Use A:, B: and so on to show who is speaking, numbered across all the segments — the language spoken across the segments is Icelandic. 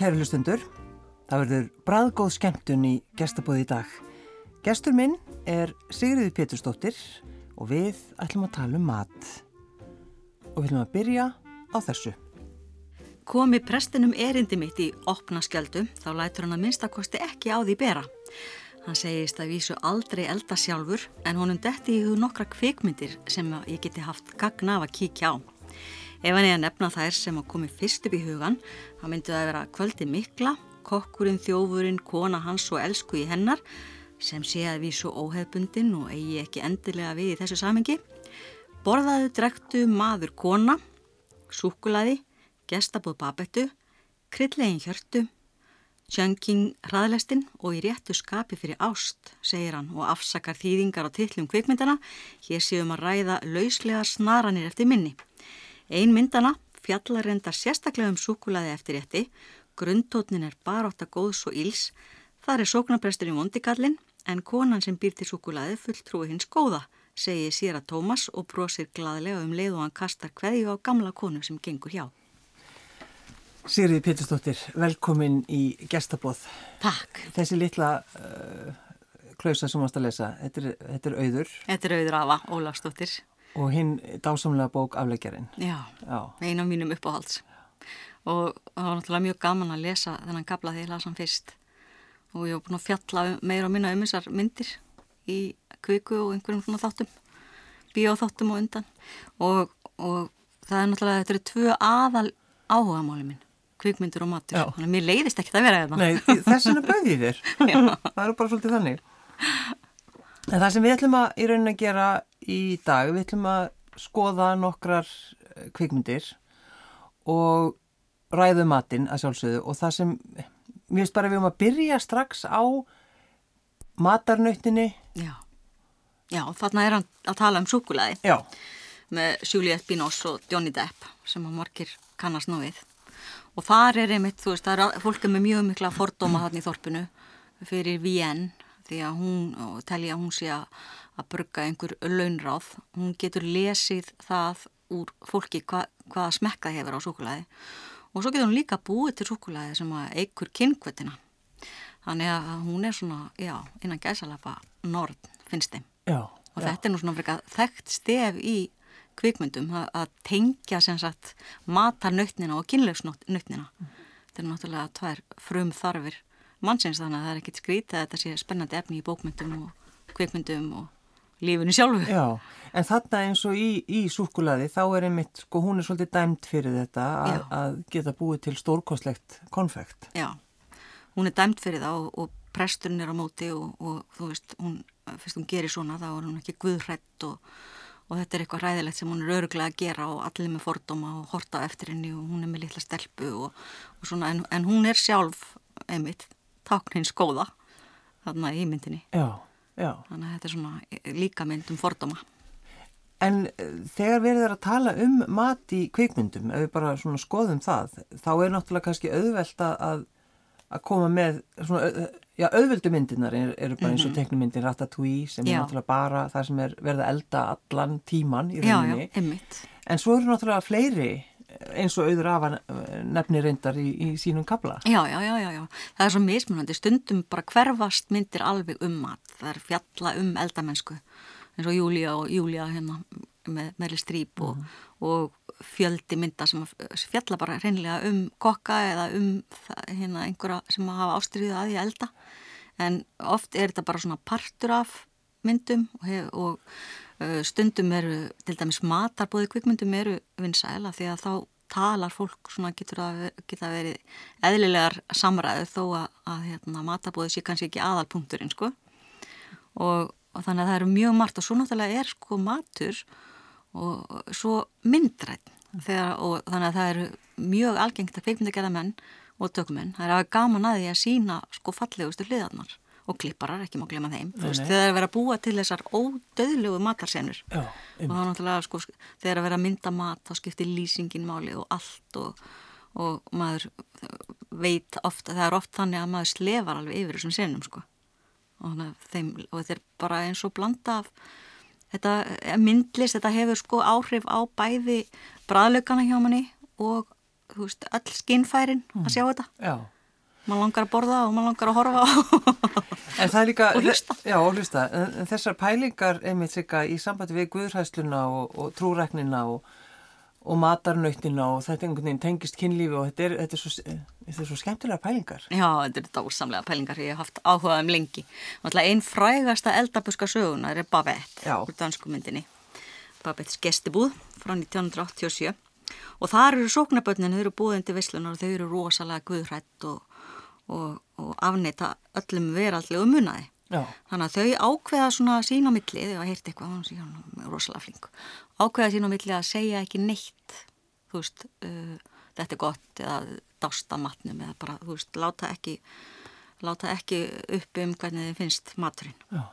A: kæru hlustundur. Það verður bræðgóð skemmtun í gestabóði í dag. Gestur minn er Sigriði Pétursdóttir og við ætlum að tala um mat. Og við ætlum að byrja á þessu.
B: Komi prestinum erindi mitt í opna skjöldu þá lætur hann að minnstakosti ekki á því bera. Hann segist að vísu aldrei elda sjálfur en honum detti í hug nokkra kvikmyndir sem ég geti haft gagna af að kíkja á. Ef hann er að nefna þær sem að komi fyrst upp í hugan, þá myndi það að vera kvöldi mikla, kokkurinn, þjófurinn, kona hans og elsku í hennar, sem sé að við svo óhefbundin og eigi ekki endilega við í þessu samengi. Borðaðu, drektu, maður, kona, súkulaði, gestabóð babettu, krylllegin hjörtu, tjönking hraðlestin og í réttu skapi fyrir ást, segir hann og afsakar þýðingar á tillum kvikmyndana. Hér séum að ræða lauslega snaranir eftir minni. Ein myndana fjallar reyndar sérstaklega um súkulaði eftir rétti, grundtótnin er barótt að góðs og íls, þar er sóknarprestur í mondikallin en konan sem býr til súkulaði fulltrúi hins góða, segir síra Tómas og brosir gladlega um leið og hann kastar hverju á gamla konu sem gengur hjá.
A: Sigriði Pétursdóttir, velkomin í gestabóð.
B: Takk.
A: Þessi litla uh, klausa sem ást að lesa, þetta er, þetta er auður.
B: Þetta er auður afa, Ólafsdóttir.
A: Og hinn dásamlega bók afleggjarinn.
B: Já, Já. einu af mínum uppáhalds. Og það var náttúrulega mjög gaman að lesa þennan gabla þegar ég las hann fyrst. Og ég hef búin að fjalla meira og minna um þessar myndir í kviku og einhverjum svona þáttum. Bíóþáttum og undan. Og, og það er náttúrulega, þetta eru tvö aðal áhugamáli minn. Kvikmyndur og matur. Já. Þannig að mér leiðist ekkert að vera þetta.
A: Nei, þessuna bauði þér. það eru bara svolítið þannig. En það sem við ætlum að í rauninni að gera í dag, við ætlum að skoða nokkrar eh, kvikmyndir og ræðu matinn að sjálfsögðu og það sem, mér finnst bara við um að byrja strax á matarnöyttinni.
B: Já, já þarna er hann að tala um sukulæði.
A: Já.
B: Með Juliette Binoss og Johnny Depp sem að margir kannast ná við. Og þar er einmitt, þú veist, það er fólk með mjög mikla fordóma þarna í þorpinu fyrir VN því að hún, og telja að hún sé að, að brugga einhver launráð, hún getur lesið það úr fólki hva, hvaða smekka hefur á súkulæði og svo getur hún líka búið til súkulæði sem að eigur kynkvötina. Þannig að hún er svona, já, innan gæsalapa nord, finnst þeim.
A: Já,
B: og þetta er nú svona frekar þekkt stef í kvikmyndum að, að tengja sem sagt matarnöytnina og kynleifsnöytnina. Mm. Þetta er náttúrulega tvær frum þarfir mannsins þannig að það er ekkit skrítið að þetta sé spennandi efni í bókmyndum og kveikmyndum og lífinu sjálfu.
A: Já, en þarna eins og í, í súkulaði þá er einmitt, sko hún er svolítið dæmt fyrir þetta að, að geta búið til stórkoslegt konfekt.
B: Já, hún er dæmt fyrir það og, og presturinn er á móti og, og þú veist, hún, fyrst hún gerir svona þá er hún ekki guðrætt og, og þetta er eitthvað ræðilegt sem hún er öruglega að gera og allir með fordóma og horta eftir henni og hún er með litla stelpu og svona en, en hún er sjálf einmitt táknins góða þarna í myndinni.
A: Já, já.
B: Þannig að þetta er svona líka mynd um fordóma.
A: En eh, þegar við erum að tala um mat í kvikmyndum, ef við bara svona skoðum það, þá er náttúrulega kannski auðvelt að, að koma með svona, já, auðveldu myndinar eru er bara eins og -hmm. teknumyndin Ratatouille sem já. er náttúrulega bara það sem er verið að elda allan tíman í rauninni.
B: Já, já, einmitt.
A: En svo eru náttúrulega fleiri eins og auður af nefni reyndar í, í sínum kabla.
B: Já, já, já, já, það er svo mismunandi, stundum bara hverfast myndir alveg um mat, það er fjalla um eldamennsku, eins og Júlia og Júlia hérna með Merli Stríp og, mm. og fjöldi mynda sem fjalla bara reynlega um kokka eða um hérna einhverja sem hafa ástriðið að því elda, en oft er þetta bara svona partur af myndum og, og stundum eru, til dæmis matarbóði kvikmyndum eru vinsæla því að þá talar fólk svona getur að geta verið eðlilegar samræðu þó að, að hérna, matarbóði sé kannski ekki aðalpunkturinn sko. Og, og þannig að það eru mjög margt og svo náttúrulega er sko matur og svo myndrætt þegar, og þannig að það eru mjög algengt að kvikmyndagerða menn og tökumenn, það er að gaman að því að sína sko fallegustu hliðarnar og klipparar, ekki má glemja þeim nei, veist, þegar það er að vera að búa til þessar ódöðlugu matarsenur Já, og þá náttúrulega sko, þegar að vera að mynda mat þá skiptir lýsingin máli og allt og, og maður veit ofta, það er oft þannig að maður slefar alveg yfir þessum senum sko. og, og þetta er bara eins og blanda af þetta myndlist, þetta hefur sko áhrif á bæði bræðlaugana hjá manni og þú veist, öll skinnfærin að sjá þetta.
A: Já.
B: Man langar að borða og man langar að horfa.
A: En það er líka...
B: Og hlusta.
A: Já, og hlusta. Þessar pælingar, einmitt sigga, í sambandi við guðræsluna og, og trúræknina og, og matarnautina og þetta einhvern veginn tengist kynlífi og þetta er, þetta er, svo, þetta er svo skemmtilega pælingar.
B: Já, þetta er dásamlega pælingar ég hef haft áhugað um lengi. Einn frægasta eldabuska sögunar er Babette,
A: Já.
B: úr dansku myndinni. Babettes gestibúð frá 1987 og þar eru sóknabötnin, þau eru búðindi vislunar og þau eru rosalega guðrætt og, og, og afneita öllum veraldlegu munaði.
A: Já.
B: Þannig að þau ákveða svona sín á milli, þau hafa heyrt eitthvað, hún er rosalega flink, ákveða sín á milli að segja ekki neitt, þú veist, uh, þetta er gott eða dásta matnum eða bara, þú veist, láta ekki, láta ekki upp um hvernig þið finnst maturinn.
A: Já.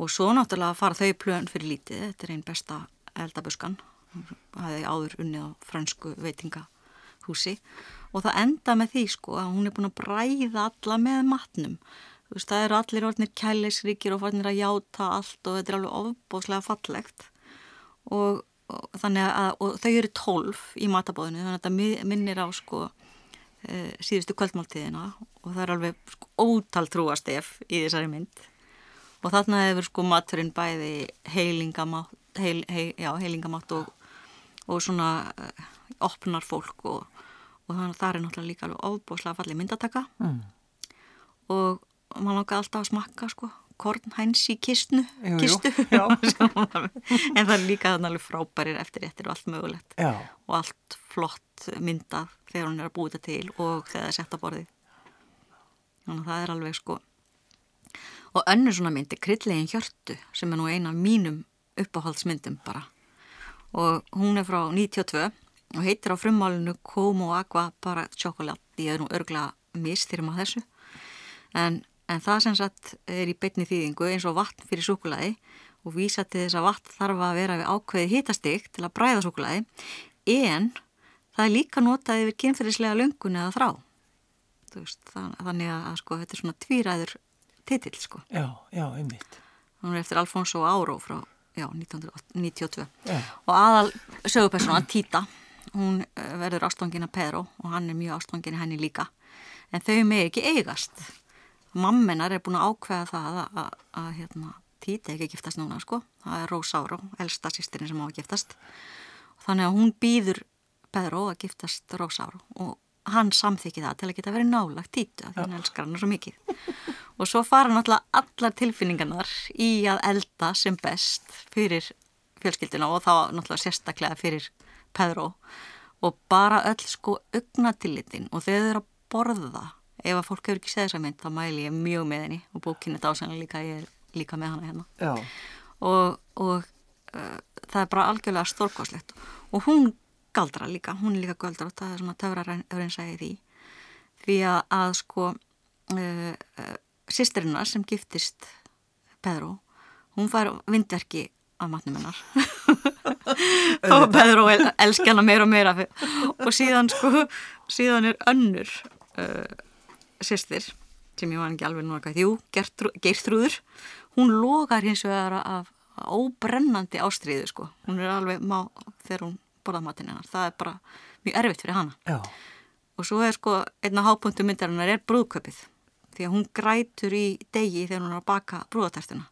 B: Og svo náttúrulega fara þau plön fyrir lítið, þetta er einn besta eldabuskan, það hefði áður unnið á fransku veitingahúsi og það enda með því sko að hún er búin að bræða alla með matnum. Þú veist, það eru allir orðnir kæleisríkir og farnir að játa allt og þetta er alveg ofbóðslega fallegt. Og, og þannig að og þau eru tólf í matabóðinu þannig að þetta mi- minnir á sko e, síðustu kvöldmáltíðina. Og það er alveg sko, ótal trúastef í þessari mynd. Og þarna hefur sko maturinn bæði heilingamátt, heil, heil, og, og svona uh, opnar fólk og, og þannig að það er náttúrulega líka alveg ofbóðslega fallið myndataka.
A: Mm.
B: og maður langar alltaf að smakka sko kornhæns í kistnu,
A: Jú, jú,
B: kistu.
A: Já.
B: en það er líka þannig alveg frábærir eftir réttir og allt mögulegt.
A: Já.
B: og allt flott myndað þegar hún er að þetta til og þegar það er sett á borðið. Þannig að það er alveg sko. Og önnur svona myndi Kryddlegin Hjörtu sem er nú eina af mínum uppáhaldsmyndum bara. Og hún er frá 92 og heitir á frummálinu Como Aqua para Chocolate ég er nú örgla mistýrum á þessu en, en það sem sagt er í beinni þýðingu eins og vatn fyrir súkulaði og vísa til þess að vatn þarf að vera við ákveði hitastig til að bræða súkulaði en það er líka notað yfir kynferðislega löngun eða þrá veist, þannig að sko, þetta er svona tvíræður titill sko.
A: Já, já, einmitt.
B: Hún er eftir Alfonso Áró frá já, 1992
A: Já.
B: og aðal sögupersona Tita hún eh, verður ástfangin af Pedro og hann er mjög ástfangin henni líka. En þau með ekki eigast. Mammenar er búin að ákveða það að, að, að hérna, Tita ekki giftast núna sko, það er Rós Áró elsta sýstirinn sem á að giftast. Þannig að hún býður Pedro að giftast Rós Áró og hann samþykki það til að geta verið nálagt Títu af því hann elskar hann svo mikið. Og svo fara náttúrulega allar tilfinningarnar í að elda sem best fyrir fjölskylduna og þá náttúrulega sérstaklega fyrir Pedro og bara öll sko augnatilitin og þegar þau eru að borða ef að fólk hefur ekki séð þessa mynd þá mæli ég mjög með henni og bókinni dásanlega líka ég er líka með hana hérna.
A: Já.
B: og, og uh, það er bara algjörlega stórkoslegt og hún galdra líka, hún er líka galdra og það er svona töfrarreinsæði því. Því að, að sko uh, uh, sýsterina sem giftist Pedro, hún fær vindverki af matnum hennar. Og Pedro el, elski hana meira og meira. Og síðan sko síðan er önnur uh, sýstir sem ég var ekki alveg núna hvað, jú, Gertrú- Geirþrúður hún logar hins vegar af óbrennandi ástriðu sko. Hún er alveg má þegar hún borða matinn hennar, það er bara mjög erfitt fyrir hana.
A: Já.
B: og svo er sko einna hápunktu myndarinnar er brúðköpið því að hún grætur í degi þegar hún er að baka brúðatertuna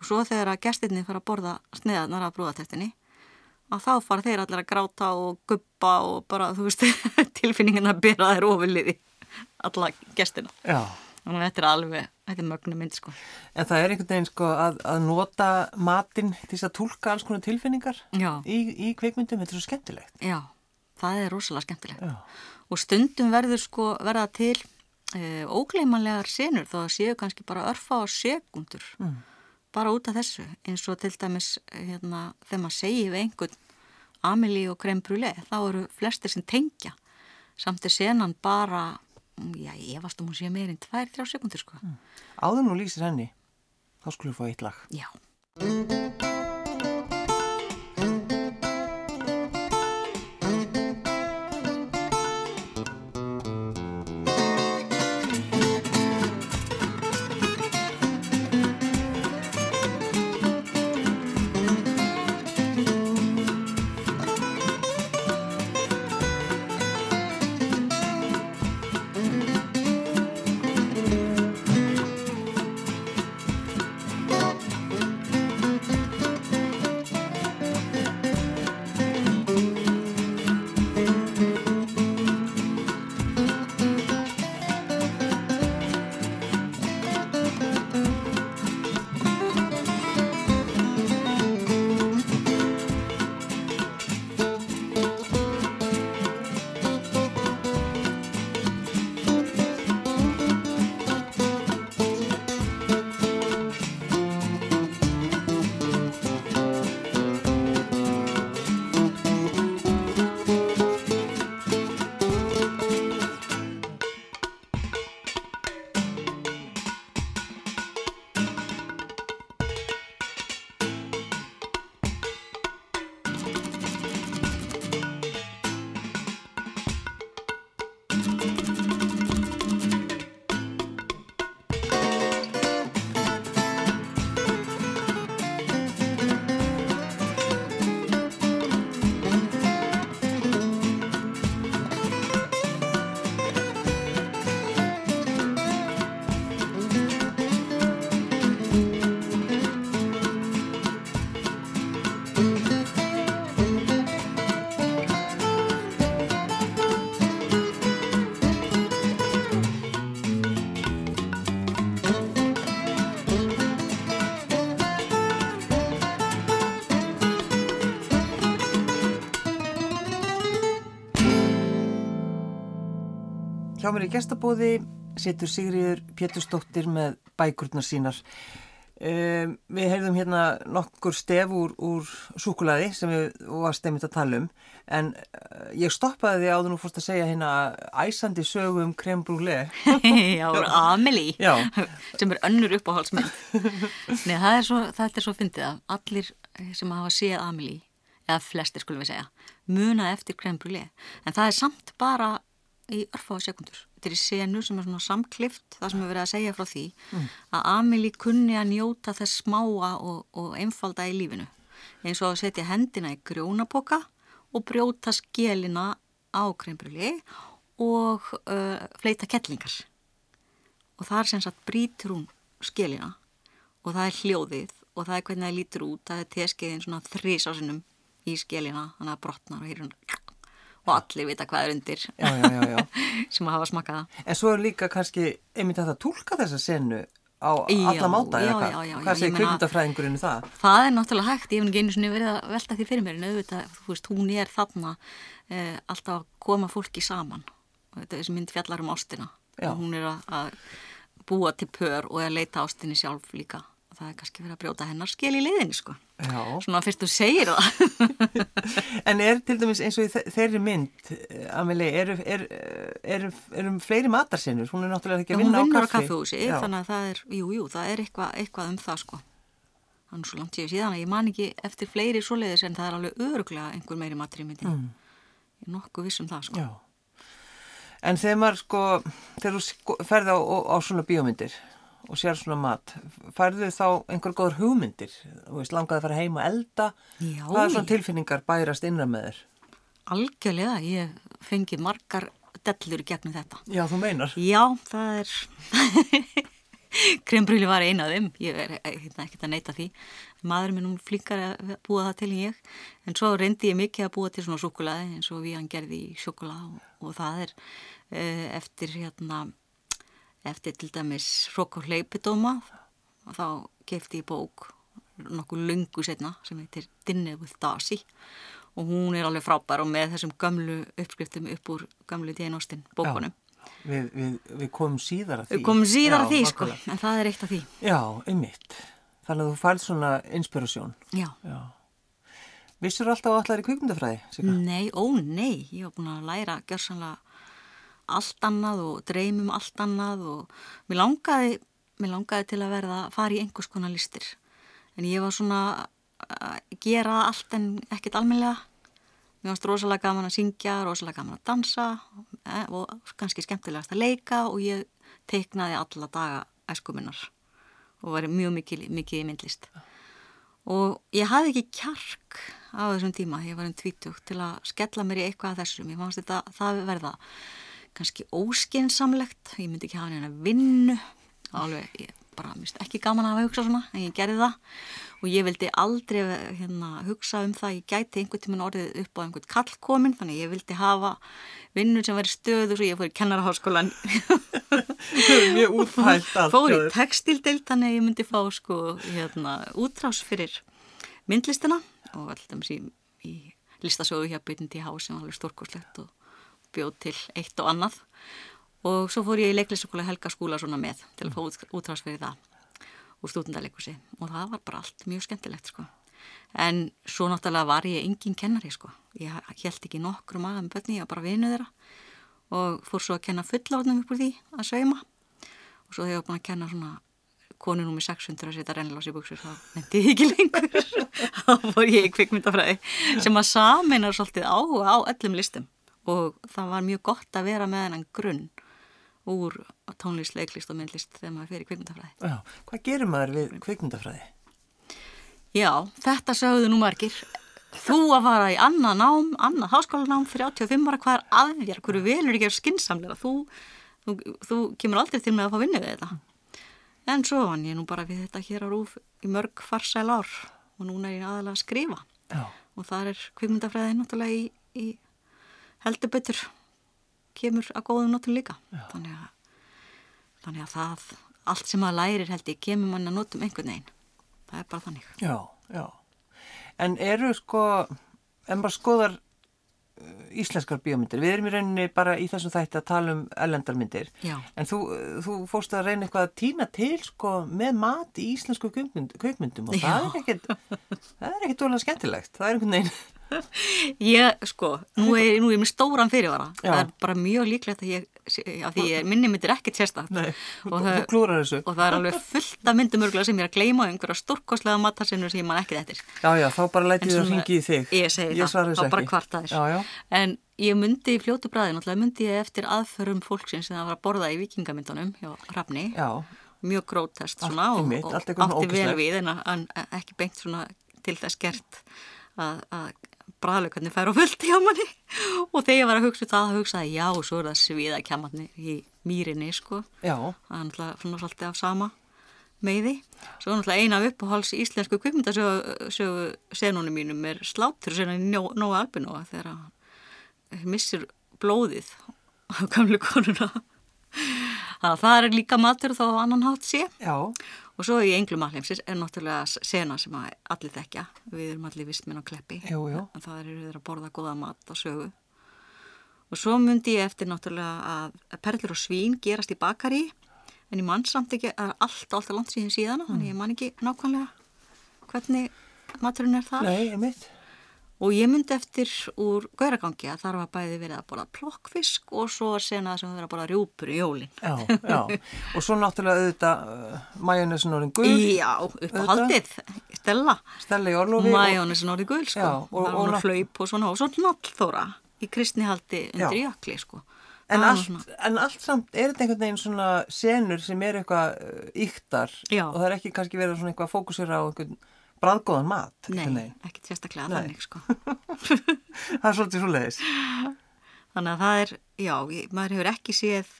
B: og svo þegar að gestirni fara að borða sneðarnar af brúðatertinni að þá fara þeir allir að gráta og guppa og bara þú veist tilfinningin að bera þær ofurliði alla gestina
A: Já.
B: þannig að þetta er alveg, þetta er mögnum mynd sko
A: En það er einhvern veginn sko að, að nota matinn til þess að tólka alls konar tilfinningar í, í kveikmyndum, þetta er svo skemmtilegt.
B: Já, það er rosalega skemmtilegt
A: Já.
B: og stundum verður sko verða til e, ógleymanlegar senur þó að séu kannski bara örfa á sekundur
A: Mm.
B: Bara út af þessu eins og til dæmis hérna, þegar maður segir við einhvern Amelie og Creme Brûlée þá eru flestir sem tengja samt er senan bara mm, já, ég efast um hún sé meirinn tvær, þrjá sekundur sko.
A: Áður nú lýsir henni, þá skulum við fá eitt lag.
B: Já.
A: Hjá mér í gestabóði setur Sigriður Pétursdóttir með bækurnar sínar. Um, við heyrðum hérna nokkur stef úr, úr súkulaði sem við varst einmitt að tala um en uh, ég stoppaði því áður nú fórst að segja hérna æsandi sögu um krem brúle
B: Já, Amelie
A: Já.
B: sem er önnur uppáhaldsmynd Nei, það er svo, þetta er svo fyndið að allir sem hafa séð Amelie eða flestir skulum við segja muna eftir krem brúle en það er samt bara í örfáða sekundur þetta er í senu sem er svona samklift það sem er verið að segja frá því að Amelie kunni að njóta þess smáa og, og einfalda í lífinu. Eins og að setja hendina í grjónapoka og brjóta skjelina á krembruli og uh, fleita kettlingar. Og það er sem sagt brítur hún skjelina og það er hljóðið og það er hvernig það lítur út það er teskeiðin svona þrís á sinnum í skjelina þannig að brotnar og heyrjum og allir vita hvað er undir.
A: Já, já, já, já.
B: sem að hafa smakað það.
A: En svo er líka kannski einmitt að það tólka þessa senu á alla máta eða hvað? Hvað segir kvikmyndafræðingurinn um það?
B: Það er náttúrulega hægt, ég hef ekki einu sinni verið að velta því fyrir mér en auðvitað, þú veist, hún er þarna eh, alltaf að koma fólki saman. Þetta er þessi mynd fjallar um ástina. Hún er að, að búa til pör og að leita ástinni sjálf líka það er kannski verið að brjóta hennar skil í leiðinni sko,
A: Já.
B: svona fyrst þú segir það
A: En er til dæmis eins og þeirri mynd, eh, Amelie, eru er, er, er, fleiri matarsinnur? Hún er náttúrulega ekki að
B: hún
A: vinna
B: vinnur
A: á
B: á
A: kaffi.
B: kaffehúsi
A: Já.
B: þannig að það er, jú, jú, það er eitthvað, eitthvað um það sko nú svo langt séu síðan að ég man ekki eftir fleiri svoleiðis en það er alveg öruglega einhver meiri matur í myndin
A: Mm.
B: ég er nokkuð viss um það sko
A: Já. En þegar maður sko, þegar þú sko, ferði á, á, á svona bíómyndir og sér svona mat, færðu þá einhver góður hugmyndir? Þú veist, langaði að fara heim og elda?
B: Já,
A: Hvað er svona tilfinningar bærast innra með þér?
B: Algjörlega, ég fengi margar dellur gegnum þetta.
A: Já, þú meinar.
B: Já, það er... Krembrúli var eina af þeim, ég er hérna, ekkert að neyta því. Maður minn hún flinkar að búa það til en ég. En svo reyndi ég mikið að búa til svona súkulaði eins og við hann gerði í súkulað og, og það er uh, eftir hérna, eftir til dæmis Rokk og hleypidóma og þá kefti ég bók nokkuð lungu setna sem heitir with Darcy og hún er alveg frábær og með þessum gömlu uppskriftum upp úr gömlu Dienostin bókunum.
A: Við, við, við komum síðar að því.
B: Við komum síðar
A: Já,
B: að því sko, en það er eitt af því.
A: Já, einmitt. Þannig að þú færð svona inspirasjón.
B: Já.
A: Já. Vissur alltaf að allar í kvikmyndafræði? Sigga?
B: Nei, ó nei, ég var búin að læra gjörsanlega allt annað og dreymum allt annað og mér langaði, mér langaði til að verða að fara í einhvers konar listir. En ég var svona að gera allt en ekkert almennilega. Mér varst rosalega gaman að syngja, rosalega gaman að dansa eh, og kannski skemmtilegast að leika og ég teiknaði alla daga æskuminnar og var mjög mikið, mikið í myndlist. Og ég hafði ekki kjark á þessum tíma, ég var um tvítugt til að skella mér í eitthvað af þessum. Ég fannst þetta það verða kannski óskinsamlegt, ég myndi ekki hafa neina vinnu, alveg, ég bara mist ekki gaman að hafa hugsa svona, en ég gerði það. Og ég vildi aldrei hérna, hugsa um það, ég gæti einhvern tíman orðið upp á einhvern kallkomin, þannig ég vildi hafa vinnu sem veri stöður og ég fór í kennaraháskólan
A: Mjög útfælt allt.
B: fór í textildeild þannig ég myndi fá sko hérna, útrás fyrir myndlistina. Og alltaf í, í listasögu hjá Byrn T.H. sem var alveg stórkoslegt og bjóð til eitt og annað. Og svo fór ég í leiklisskóla Helga skúla svona með til að fá út, útrás fyrir það úr stúdendaleikusi og það var bara allt mjög skemmtilegt sko. En svo náttúrulega var ég engin kennari sko. Ég held ekki nokkru maður með börni, ég var bara vinuð þeirra. Og fór svo að kenna fullorðnum upp úr því að sveima og svo þegar ég var búin að kenna svona konu númi 600 að setja rennlás í buksur þá nefndi ég ekki lengur. Þá fór ég í kvikmyndafræði sem að saminar svolítið á á öllum listum og það var mjög gott að vera með hennan grunn úr tónlist, leiklist og myndlist þegar maður fyrir kvikmyndafræði.
A: Já, hvað gerir maður við kvikmyndafræði?
B: Já, þetta sögðu nú margir. Þú að fara í annað nám, annað háskólanám, 35 ára, hvað er að þér? Hverju velur ekki að skinsamlega? Þú, þú, þú kemur aldrei til með að fá vinni við þetta. En svo vann ég nú bara við þetta hér á rúf í mörg farsæl ár og núna er ég aðalega að skrifa.
A: Já,
B: Og það er kvikmyndafræði náttúrulega í, í heldur betur kemur að góðum notum líka. Þannig að, þannig að það, allt sem maður lærir held ég, kemur mann að notum einhvern veginn. Það er bara þannig.
A: já, já. En eru sko, en bara skoðar íslenskar bíómyndir. Við erum í rauninni bara í þessum þætti að tala um ellendarmyndir.
B: Já.
A: En þú, þú fórst að reyna eitthvað að týna til sko með mat í íslensku kvikmyndum og það er ekkert, það er ekkert dólega skemmtilegt. Það er einhvern veginn.
B: Ég, sko, nú er, nú er ég með stóran fyrirvara.
A: Já.
B: Það er bara mjög líklegt að ég, að því minni myndir ekkert sérstakt.
A: Nei,
B: og
A: þú,
B: það,
A: þú klúrar þessu.
B: og það er alveg fullt af myndum örgulega sem ég er að gleyma og einhverja stórkostlega matarsinnur sem ég man ekkert eftir.
A: Já, já, þá bara lætið
B: svona-
A: ringi í þig.
B: Ég segi
A: Ég
B: það, þá bara
A: ekki.
B: kvartaðir.
A: Já, já.
B: En ég myndi í fljótu bræði, náttúrulega myndi ég eftir aðförum fólksins sem það var að borða í vikingamyndunum hjá Rafni.
A: Já,
B: Mjög grótest
A: Allt
B: svona og,
A: einmitt,
B: og
A: allt eitthvað svona
B: átti vel við en, að- en ekki beint svona til þess gert að, bræðlaugarnir fær á fullt hjá manni og þegar ég var að hugsa um það, þá hugsaði já, svo er það sviða kjamarnir í mýrinni, sko.
A: já,
B: Það er náttúrulega svolítið af sama meiði. Svo er náttúrulega eina af uppáhals íslensku kvikmyndasögu senunum mínum er slátur senan í Nó- Nóa Albinóa þegar hann missir blóðið á gamlu konuna. Þannig að það er líka matur þó á annan hátt sé.
A: já,
B: Og svo í Englum alheimsins er náttúrulega sena sem allir þekkja. Við erum allir vistminn á kleppi.
A: Jú, jú.
B: En það eru þeir að borða góða mat á sögu. Og svo myndi ég eftir náttúrulega að perlur og svín gerast í bakari. En ég mann samt ekki að allt, allt er langt síðan síðana. Þannig ég man ekki nákvæmlega hvernig maturinn er þar.
A: nei, einmitt.
B: Og ég myndi eftir úr gauragangi að þar var bæði verið að borða plokkfisk og svo sena sem verið að borða rjúpur í jólinn.
A: Já, já. Og svo náttúrulega auðvitað uh, majónesin orðin gul,
B: Já, uppáhaldið, Stella.
A: Stella í Orlofi.
B: Majónesin orðið gul, sko.
A: Já, og-
B: og,
A: og
B: hlaup og svona, og svo nallþóra í kristnihaldi undir
A: Já.
B: jökli, sko.
A: En allt, en allt samt, er þetta einhvern veginn svona senur sem er eitthvað uh, yktar
B: Já.
A: og það er ekki kannski verið svona eitthvað að fókusera á einhvern bræðgóðan mat?
B: Nei, ekkert sérstaklega
A: Nei.
B: þannig, sko.
A: Það er svolítið svo leiðis.
B: Þannig að það er, já, maður hefur ekki séð,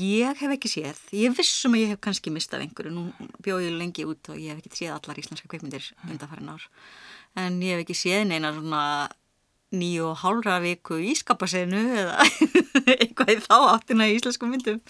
B: ég hef ekki séð, ég vissum að ég hef kannski mistað einhverju, nú bjóð ég lengi út og ég hef ekki séð allar íslenska kveikmyndir undanfærin ár, en ég hef ekki séð neina svona nýju og hálfra viku ískapasenu eða eitthvað í þá áttina í íslensku myndum.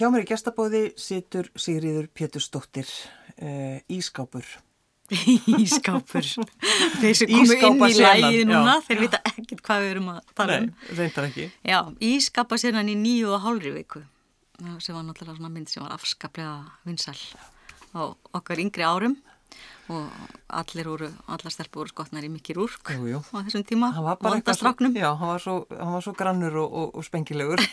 A: Hjá mér í gestabóði situr Sigriður Pétursdóttir, uh, ískápur.
B: Ískápur. Þeir sem komu inn í lægið núna,
A: já.
B: þeir vita ekkert hvað við erum að tala um.
A: reyndar ekki.
B: Já, ískapasennan í nýju og hálfri viku sem var náttúrulega svona mynd sem var afskaplega vinsal á okkar yngri árum og allir voru, allar stelpur voru skotnar í mikið rúrk
A: Jú, jú.
B: á þessum tíma,
A: Hann var bara eitthvað svo, já, hann var svo, hann var svo grannur og, og, og spengilegur.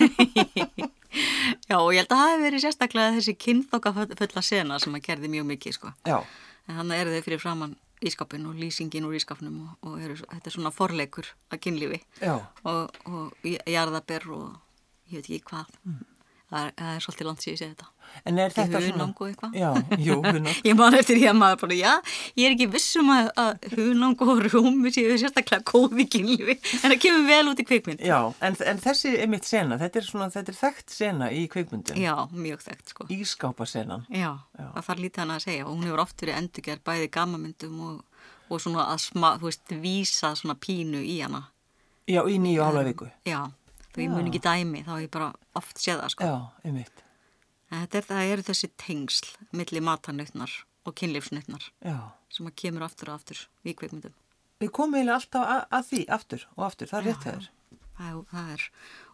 B: Já, og ég held að það hefði verið sérstaklega þessi kynþokka fulla sena sem að gerði mjög mikið, sko.
A: já,
B: En þannig eru þau fyrir framann ískapin og lýsingin úr ískapnum og, og eru, þetta er svona forleikur að kynlífi
A: já,
B: og, og jarðaber og ég veit ekki hvað. Það er, er svolítið langt síðan ég segi þetta
A: En er þetta
B: Ekki
A: svona...
B: hunang og eitthvað?
A: Já, jú, hunang.
B: Ég man eftir því að maður bara, já, ég er ekki vissum að, að hunang og rúmi séu sérstaklega góð í kynlífi, en það kemur vel út í kvikmynd.
A: Já, en, en þessi er mitt sena, þetta er svona, þetta er þekkt sena í kvikmyndin.
B: Já, mjög þekkt, sko.
A: Ískápasenan.
B: Já,
A: Já.
B: það þarf lítið hana að segja og hún hefur oft verið endurgerð bæði gammamyndum og, og svona að sma, þú veist, vísa svona pínu í hana.
A: Já, í nýju hálfa viku.
B: Já, þú ég mun ekki dæmi, þá ég bara oft séð það, sko.
A: Já, einmitt.
B: Þetta er, það eru þessi tengsl milli matarnautnar og kynlífsnautnar
A: Já.
B: sem að kemur aftur og aftur í kvikmyndum.
A: Við komum eiginlega alltaf að, að því, aftur og aftur, það er rétt þegar.
B: Er- það er,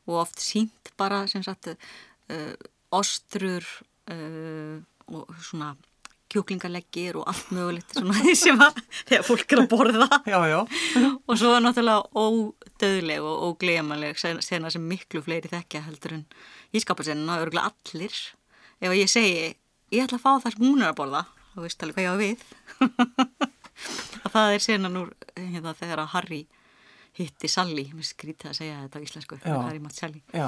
B: og oft sínt bara sem sagt uh, ostrur uh, og svona kjúklingaleggir og allt mögulegt svona því sem að þegar fólk er að borða.
A: Já, já.
B: og svo er náttúrulega ódöðleg og óglemaleg sena sem miklu fleiri þekkja heldur en ískapasenuna, örgulega allir. Ef ég segi, ég ætla að fá það sem hún er að borða, þá veist alveg hvað ég á við. Að það er senan úr hérna, þegar að Harry hitti Sally, mér skrítið að segja þetta á íslensku,
A: Já.
B: Harry Matt Sally
A: Já,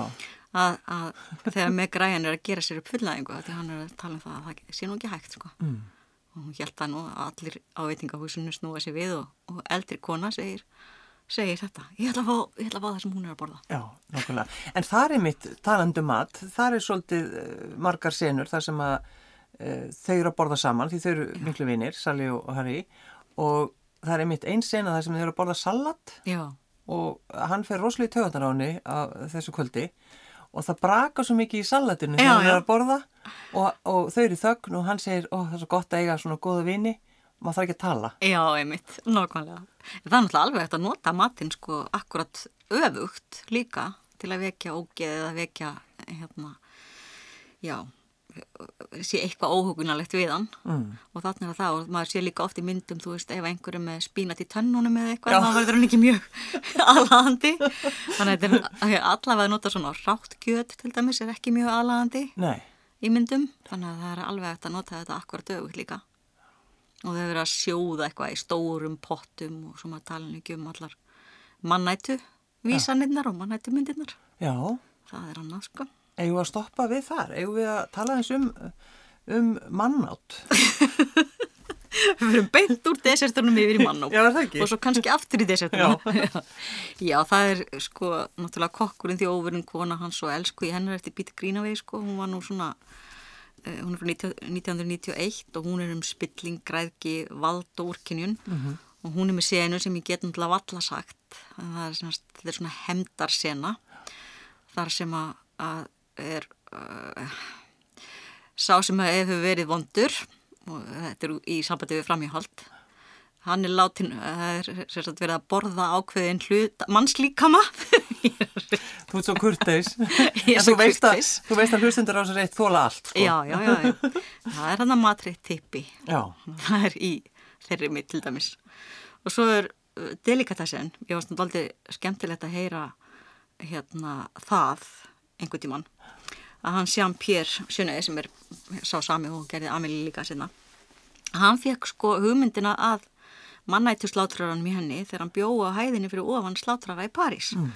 B: að, að þegar Meg Ryan er að gera sér upp fullnæðingu því hann er að tala um það að það sé nú ekki hægt sko.
A: mm.
B: og hún það nú að allir á veitingahúsinu snúa sér við og, og eldri kona segir, segir þetta ég ætla, fá, ég ætla að fá það sem hún er að borða
A: já, nákvæmlega. En þar er mitt talandu mat, þar er svolítið uh, margar senur þar sem að uh, þau eru að borða saman, því þau eru miklu vinir, Sally og og Harry, og það er mitt einn sena þar sem þau eru að borða salat
B: já,
A: og hann fer rosalega í töðunar á henni þessu kvöldi og það braka svo mikið í salatinu þegar
B: já.
A: er að borða og, og þau eru í þögn og hann segir, ó það er svo gott að eiga svona góða vini maður þarf ekki að tala.
B: Já, einmitt, nákvæmlega. Það er náttúrulega alveg hægt að nota matinn sko akkurat öfugt líka til að vekja ógeð eða vekja hérna, já sé eitthvað óhugunalegt við hann.
A: Mm.
B: og þannig að það og maður sé líka oft í myndum þú veist ef einhverju með spínat í tönnunum eða eitthvað þá verður hann ekki mjög aðlagandi þannig að allavega nota svona rátt kjöt til dæmis er ekki mjög aðlagandi
A: Nei,
B: í myndum. Þannig að það er alveg hægt að nota þetta akkurat dögut líka. Og þau verður að sjóða eitthvað í stórum pottum og svo maður tala ekki um allar mannætu vísanirnar og mannætu myndirnar
A: já.
B: Það er annað sko
A: eigum við að stoppa við þar? Eigum við að tala eins um um mannátt
B: við verum beint úr desertunum yfir í mannó
A: Já, er það ekki?
B: og svo kannski aftur í desertunum. Já. já, það er sko náttúrulega kokkurinn því óverinn kona hans og elsku í hennar eftir Peter Greenaway sko, hún var nú svona eh, hún er frá 19 1991 og hún er um spilling, græðki, vald og úrkynjun.
A: Mhm.
B: og hún er með senu sem ég get náttúrulega valla sagt. Það er svona, er svona hemdarsena þar sem að, að er uh, sá sem hefur verið vondur og þetta er í sambandi við framhjáhald. Hann er látin það er sem sagt verið að borða ákveðin hlut mannslíkama.
A: Þú ert svo kurteis.
B: Er svo
A: þú veist að,
B: kurteis.
A: þú veist að hlustundur á sér eitt þóla allt sko.
B: já, já, já, já. Það er hann að matriðt tippi.
A: Já,
B: það er í þeirri mitt til dæmis. Og svo er uh, delikatessen ég var svona aldrei skemmtilegt að heyra hérna það einhvern tímann að hann Sján Pér Sjöneði sem er sá sami og gerði Amelie líka sinna hann fekk sko hugmyndina að mannættu slátraranum í henni þegar hann bjóða á hæðinni fyrir ofan slátrara í París
A: Mm.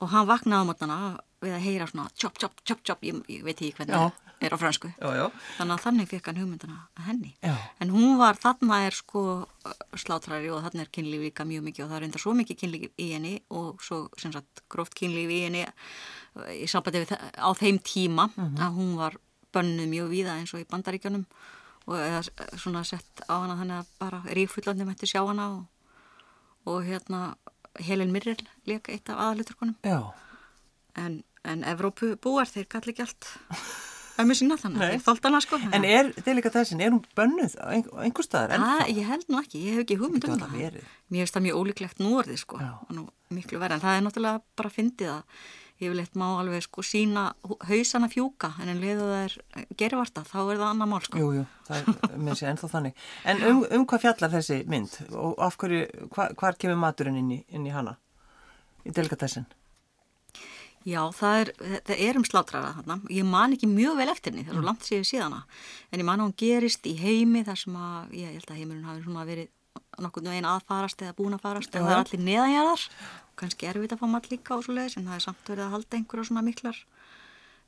B: og hann vaknaði á mótana við að heyra svona chop, chop, chop, chop ég, ég veit ekki hvernig það er á fransku
A: já, já,
B: þannig að þannig fekk hann hugmyndina að henni.
A: Já.
B: en hún var, þarna er sko slátrari og þarna er kynlíf líka mjög mikið og það er enda svo mikið kynlíf í henni og svo sem sagt gróft kynlíf í henni í sambandi við á þeim tíma að hún var bönnuð mjög víða eins og í bandaríkjunum og eða svona sett á hana þannig að bara rífullandi mætti sjá hana og, og hérna Helen Mirrell leika eitt af aðaluturkonum en, en Evrópu búar þeir kalli ekki allt ömmu sína þannig þeir þólt hana sko
A: En er delikatessin, er hún bönnuð á ein- á einhver staðar?
B: Það, ég held nú ekki, ég hef ekki hugmynd um það. Mér finnst það mjög ólíklegt nú orðið sko,
A: Já.
B: og nú miklu verið, en það er náttúrulega bara að fyndið að ég vil eitt má alveg sko sína hausana fjúka, en en liðu það er gervarta, þá er það annað mál sko.
A: Jú, jú, það er með sér ennþá þannig. En um, um hvað fjallar þessi mynd og af hverju, hva, hvar kemur maturinn inn í, inn í hana? Í delikatessin?
B: Já, það er, það er um slátrara þarna, ég man ekki mjög vel eftir henni, það er
A: Mm.
B: svo langt séu síðana, en ég man að hún gerist í heimi þar sem að, ég held að heimurinn hafi svona verið nokkurnu einn aðfarast eða búin að farast,
A: Já.
B: það er allir neðanjarðar, kannski erfitt að fá mat líka og svo leiðis, en það er samt verið að halda einhverja svona miklar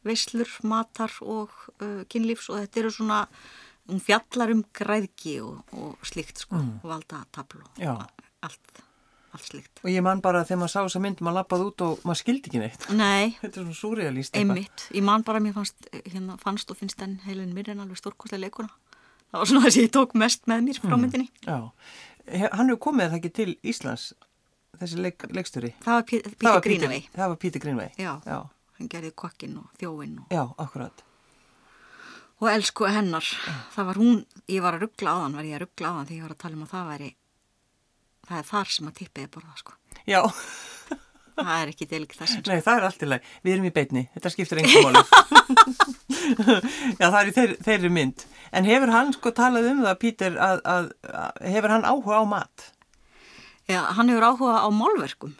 B: veislur, matar og uh, kynlífs og þetta eru svona, hún fjallar um græðki og, og slíkt sko,
A: Mm.
B: og valda tablu og allt, allt slíkt.
A: Og ég man bara að þegar maður sá þessa mynd, maður lappaði út og maður skildi ekki neitt.
B: Nei,
A: Þetta er svona súrealist.
B: einmitt, ég man bara að mér fannst, hérna, fannst og finnst enn heilin mér en alveg stórkostlega leikuna. Það var svona þess að ég tók mest með mér frá myndinni.
A: Já. He- Hann hefur komið það ekki til Íslands, þessi leik, leikstjóri.
B: Það var Pí-
A: Það
B: Pítur
A: var
B: Grínavei.
A: Það var Pítur Grínvei.
B: Já.
A: Já,
B: Hann gerði kokkin og þjóin og,
A: já, akkurat.
B: og elsku hennar. Það var hún, ég var að ruggla á hann, var ég að ruggla á hann þegar ég var að tala um að það væri, það er þar sem að tippið er borðað sko.
A: Já,
B: Það er ekki delik þessum.
A: nei, það er allt í lagi. Við erum í beitni, þetta skiptir engum máli. já, það er í þeir, þeirri mynd. En hefur hann sko talað um það, Pítur, að, að, að hefur hann áhuga á mat?
B: Já, hann hefur áhuga á málverkum.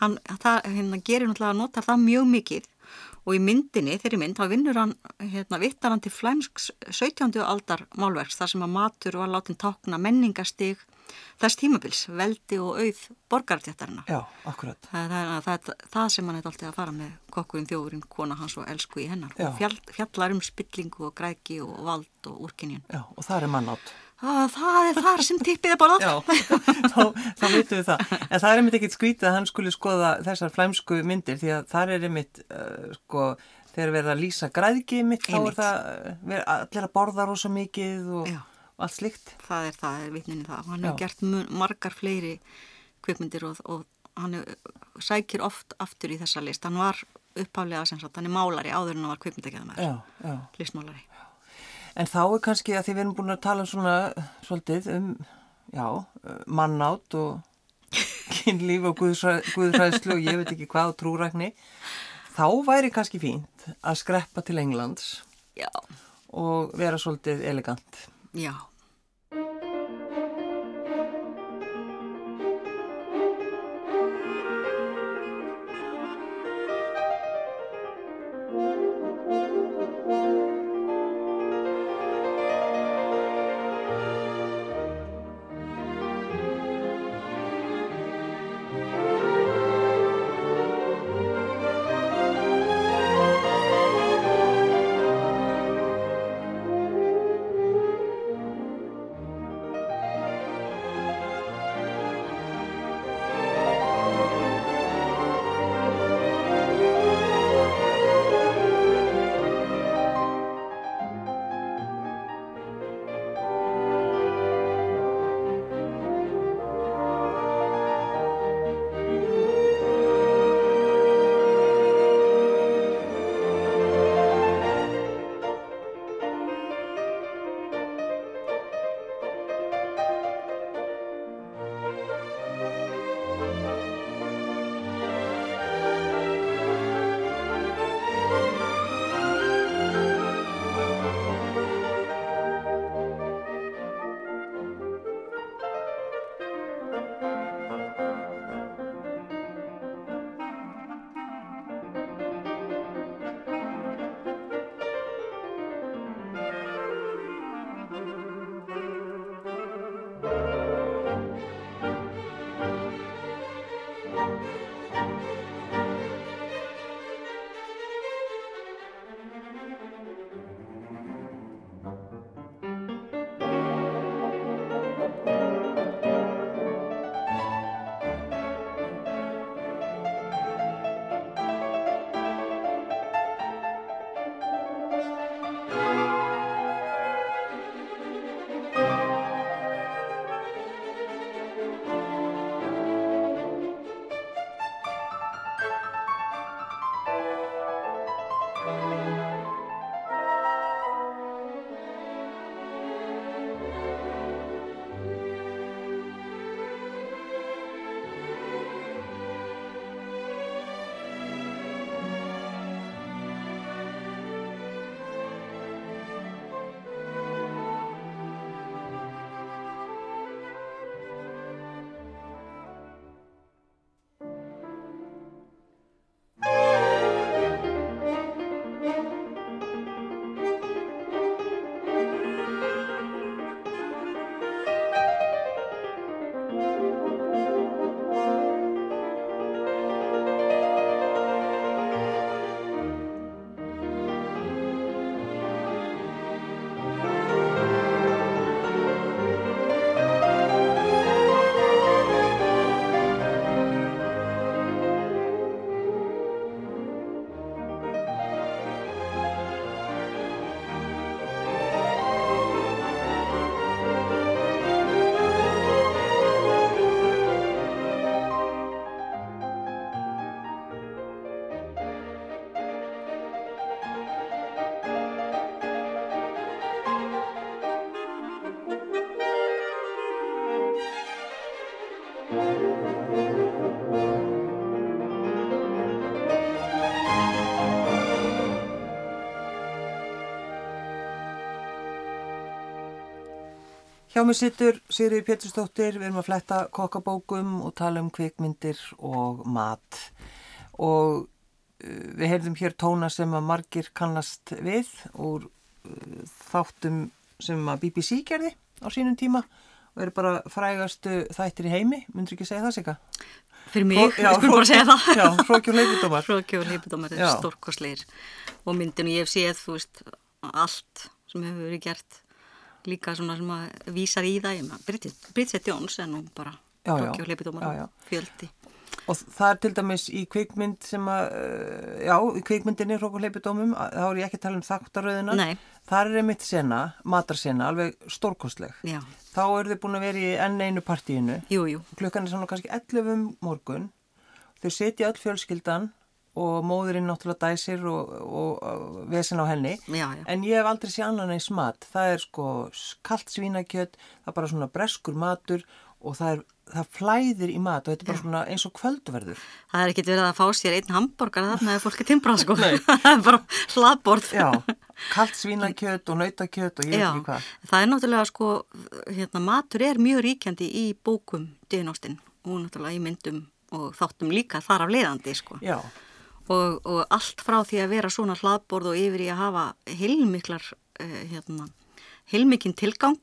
B: Hann það, hérna, gerir náttúrulega að nota það mjög mikið og í myndinni, þeirri mynd, þá vinnur hann, hérna, vittar hann til flæmsks 17. aldar málverks þar sem að matur var látin tákna menningastig þess tímabils, veldi og auð borgartjættarina.
A: Já, akkurat.
B: Það, það, það, það, það sem hann er alltaf að fara með kokkurinn, þjóðurinn, kona hans og elsku í hennar. Fjall, fjallar um spillingu og græki og vald og úrkynjun.
A: Já, og það er mannátt.
B: Það, það er þar sem tippið er borðað.
A: Já, þá, þá veitum við það. En það er einmitt ekkit skrítið að hann skuli skoða þessar flæmsku myndir því að það er einmitt, uh, sko, þegar verða að lýsa græðgi mitt, þá er
B: Einmitt.
A: það uh, ver- allir að borða rosa mikið og,
B: Já.
A: Og allt slikt.
B: það er það, er vitninni það. Hann hefur gert margar fleiri kvikmyndir og, og hann sækir oft aftur í þessa list. Hann var sagt, hann er málari áður en hann var kvikmyndagjæðamæður,
A: Já, já.
B: listmálari.
A: En þá er kannski að því við erum búin að tala svona svolítið um, já, mannátt og kynlíf og guðfræðslu og ég veit ekki hvað og trúrækni. Þá væri kannski fínt að skreppa til Englands
B: Já,
A: og vera svolítið elegant.
B: já.
A: Hjá mig sittur Sigriði Pétursdóttir, við erum að fletta kokkabókum og tala um kvikmyndir og mat og uh, við heyrðum hér tóna sem að margir kannast við og uh, þáttum sem að BBC gerði á sínum tíma og eru bara frægastu þættir í heimi, myndur ekki segja það sig eitthvað?
B: Fyrir mig, Ró, já, ég skulle bara segja það.
A: Já, Hrókjón Leipidómar.
B: Hrókjón Leipidómar er stórkosleir og myndinu ég hef séð, þú veist, allt sem hefur verið gert líka svona sem að vísar í það Bridget Jones en nú bara Rokki og Leipidómar fjöldi.
A: Og það er til dæmis í kvikmynd sem að eh, já, í kvikmyndinni Rokki og Leipidómum þá er ég ekki að tala um þáttaröðina.
B: Nei.
A: það er einmitt sena, matarsena alveg stórkostleg.
B: Já.
A: þá eru þið búin að vera í enn einu partíinu.
B: Jú, jú.
A: klukkan er svona kannski 11 um morgun. Þau setja öll fjölskyldan og móðurinn náttúrulega dæsir og, og, og vesen á henni.
B: Já, já.
A: en ég hef aldrei séð annan eins mat. Það er sko kallt svínakjött það er bara svona breskur matur og það, er, það flæðir í mat og þetta er bara svona eins og kvöldverður.
B: Það er ekkit verið að fá sér einn hambúrgar þarna eða fólki timbrað sko. Það er bara hlaðborð.
A: Kallt svínakjött og nautakjött og ég veit ekki hvað.
B: Það er náttúrulega sko hérna, matur er mjög ríkjandi í bókum dynastinn og náttúrulega í myndum og þáttum líka þar af leiðandi sko.
A: Já
B: og, og allt frá því að vera svona hlaðborð og yfir í að hafa heilmiklar uh, hérna, heilmikinn tilgang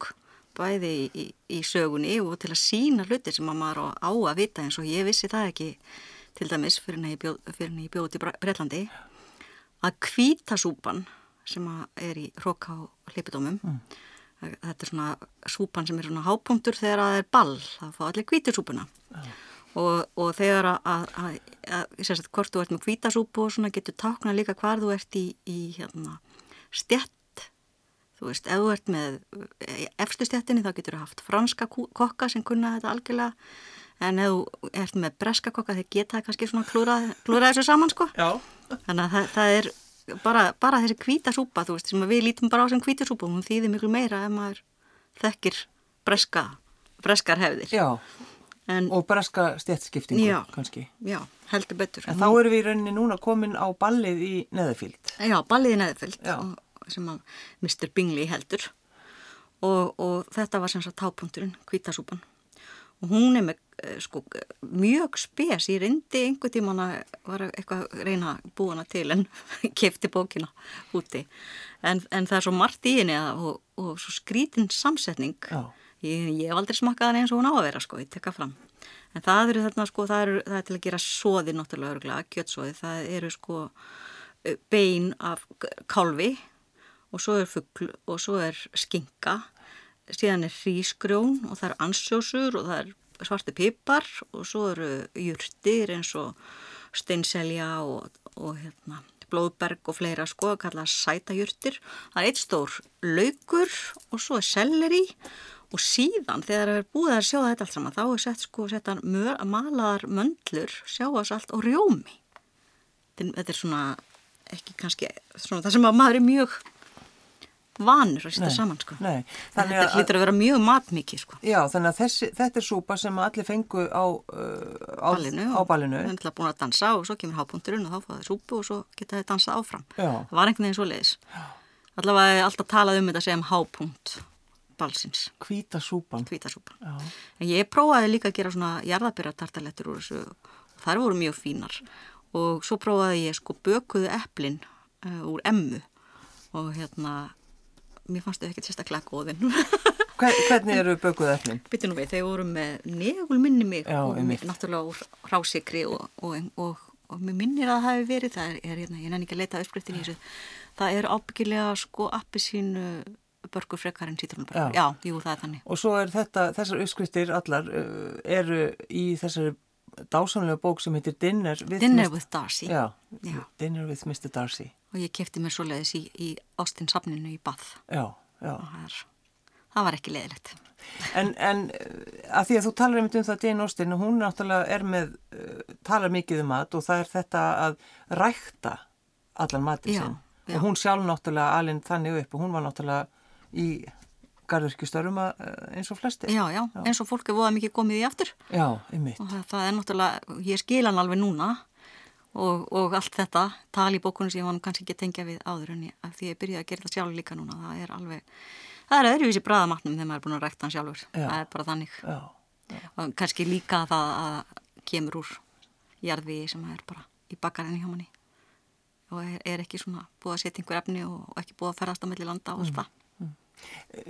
B: bæði í, í, í sögunni og til að sína hluti sem að maður á að vita eins og ég vissi það ekki til dæmis fyrir en ég bjóði til Breitlandi að kvítasúpan sem er í hróka og hlipidómum mm. þetta er svona súpan sem er svona hápunktur þegar það er ball það fá allir kvítusúpuna mm og, og þegar að, að, að, að hvort þú ert með kvítasúpu og svona getur tákna líka hvar þú ert í, í hérna, stjett þú veist, ef þú ert með efstu stjettinni þá getur þú haft franska kokka sem kunna þetta algjörlega. En ef þú ert með breska kokka þeir geta kannski svona klúra, klúra þessu saman sko.
A: Já.
B: þannig að það, það er bara, bara þessi kvítasúpa þú veist, sem við lítum bara á sem kvítasúpa hún þýðir miklu meira ef maður þekkir breska breskar hefðir.
A: Já En, og braska stjætskiptingu kannski.
B: Já, heldur betur.
A: En þá erum við í rauninni núna komin á ballið í Neðafíld.
B: Já, ballið í Neðafíld sem að Mr. Bingley heldur og, og þetta var sem sagt tápunkturinn, kvítasúpan. Og hún er með eh, sko, mjög spes, ég reyndi einhver tíman að var eitthvað reyna búana til en kefti bókina úti. En, en það er svo margt í henni og, og svo skrítin samsetning.
A: Já
B: Ég, ég hef aldrei smakað hann eins og hún á að vera sko, ég tekka fram. En það eru þarna sko, það, eru, það er til að gera soði náttúrulega örgulega, kjötsóði, það eru sko bein af kálvi og svo er fuggl og svo er skinka, síðan er hrísgrjón og það er ansjósur og það er svarti pipar og svo eru júrtir eins og steinselja og, og hérna, blóðberg og fleira sko að kalla sætajurtir. Það er eitt stór laukur og svo er selleri og síðan þegar það er búið að sjá þetta allt saman þá er sett sko setta malaðar möndlur sjáasalt og rjómi. Þetta er svona ekki kannski svona það sem að maður er mjög vanur að setja saman sko.
A: nei,
B: þetta hlýtur að vera mjög matmikið sko.
A: Já þannig að þessi, þetta er súpa sem allir fengu á, uh, á
B: ballinu,
A: á ballinu.
B: og það er búin að dansa og svo kemur hápunturinn og þá fóða það súpu og svo geta það dansað áfram.
A: Já.
B: það var einhvern veginn svo leiðis allavega alltaf talað um þetta sem hápunt balsins.
A: Kvítasúpan.
B: Kvítasúpan. En ég prófaði líka að gera svona jarðabyrjartartalettur úr þessu og þar voru mjög fínar og svo prófaði ég sko bökuðu eplin uh, úr emmu og hérna, mér fannst þau ekkert sérstaklega góðinn.
A: Hvernig eru bökuðu eplin?
B: Bytti nú við, þeir voru með negul minni mig
A: Já,
B: og náttúrulega úr rásikri og, og, og, og mér minnir að það hefur verið, það er, er hérna, ég nenni ekki að leita uppskriftin í þessu, það er ábyggilega sko appi sínu börgur frekar en sítrónubörgur. Já. Já, jú, það er þannig.
A: Og svo er þetta, þessar uppskriftir allar uh, eru í þessari dásamlega bók sem heitir Dinner with,
B: Dinner with Darcy.
A: Já, Já, Dinner with Mr. Darcy.
B: Og ég kefti mér svo leiðis í, í Austin safninu í Bath.
A: Já, já.
B: Það, er, það var ekki leiðilegt.
A: En, en að því að þú talar um það Jane Austen, hún náttúrulega er með, uh, talar mikið um mat og það er þetta að rækta allan matið sinn. Og hún sjálf náttúrulega alveg þannig upp og hún var náttúrulega í garðurkjustörfum eins og flesti.
B: Já, já, já, eins og fólk er voða mikið komið í aftur.
A: Já, einmitt.
B: Og það, það er náttúrulega, ég skil hann alveg núna og, og allt þetta, tali í bókunum sem ég var kannski ekki tengja við áður en ég, því ég byrjaði að gera þetta sjálf líka núna, það er alveg, það er öðruvísi bræðamatnum þegar maður er búin að rækta hann sjálfur, já. það er bara þannig.
A: Já.
B: Og kannski líka það að kemur úr jarðviði sem er bara í bakarinn hjá manni og er, er ekki svona búið að setja einhver efni og, og ekki búið að ferast á melli landa og allt það.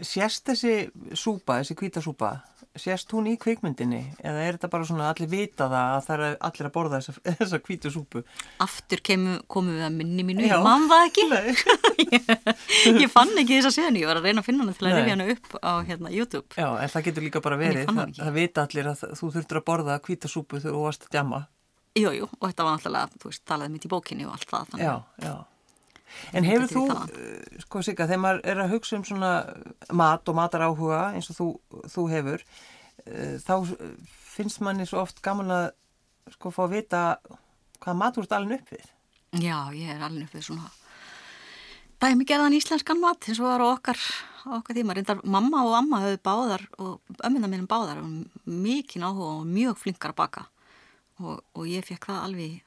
A: Sérst þessi súpa, þessi kvítasúpa, sérst hún í kvikmyndinni eða er þetta bara svona allir vita það að það er allir að borða þessa, þessa kvítasúpu?
B: Aftur kemu, komum við að minni mínu, ég mann það ekki. ég, ég fann ekki þessa séðan, ég var að reyna að finna hana til að rifja hana upp á hérna, YouTube.
A: Já, en það getur líka bara verið, það, það vita allir að þú þurftur að borða kvítasúpu þegar þú varst að djama.
B: Jú, jú, og þetta var náttúrulega, þú veist, talaði mitt í bókinni og allt það.
A: Já, já. En hefur þú, uh, sko Sigga, þegar maður er að hugsa um svona mat og matar áhuga eins og þú, þú hefur, uh, þá finnst manni svo oft gaman að sko fá að vita hvað mat þú ert alveg upp við.
B: Já, ég er alveg upp við svona dæmi gerðan íslenskan mat eins og var okkar, okkar tíma. Reyndar mamma og amma höfðu báðar og ömmina mínum báðar mikið áhuga og mjög flinkar að baka og, og ég fekk það alveg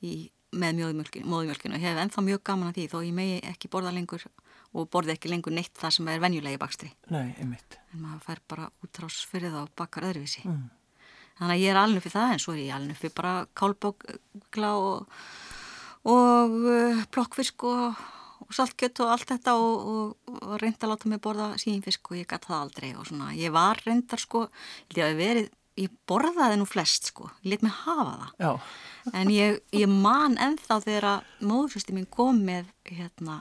B: í, með móðumjölkinu og hef ennþá mjög gaman að því þó ég megi ekki borða lengur og borði ekki lengur neitt það sem er venjulegi bakstri.
A: Nei, einmitt.
B: En maður fær bara útrás fyrir það og bakar öðruvísi. Mm. þannig að ég er alveg fyrir það en svo er ég alveg fyrir bara kálbókla og, og uh, plokkfisk og, og saltkjött og allt þetta og, og reynda að láta mig borða sínfisk og ég gæti það aldrei og svona ég var reyndar sko, ég hef verið ég borðaði nú flest sko, ég let mig hafa það.
A: Já.
B: en ég, ég man ennþá þegar móðurfyrsti mín kom með hérna,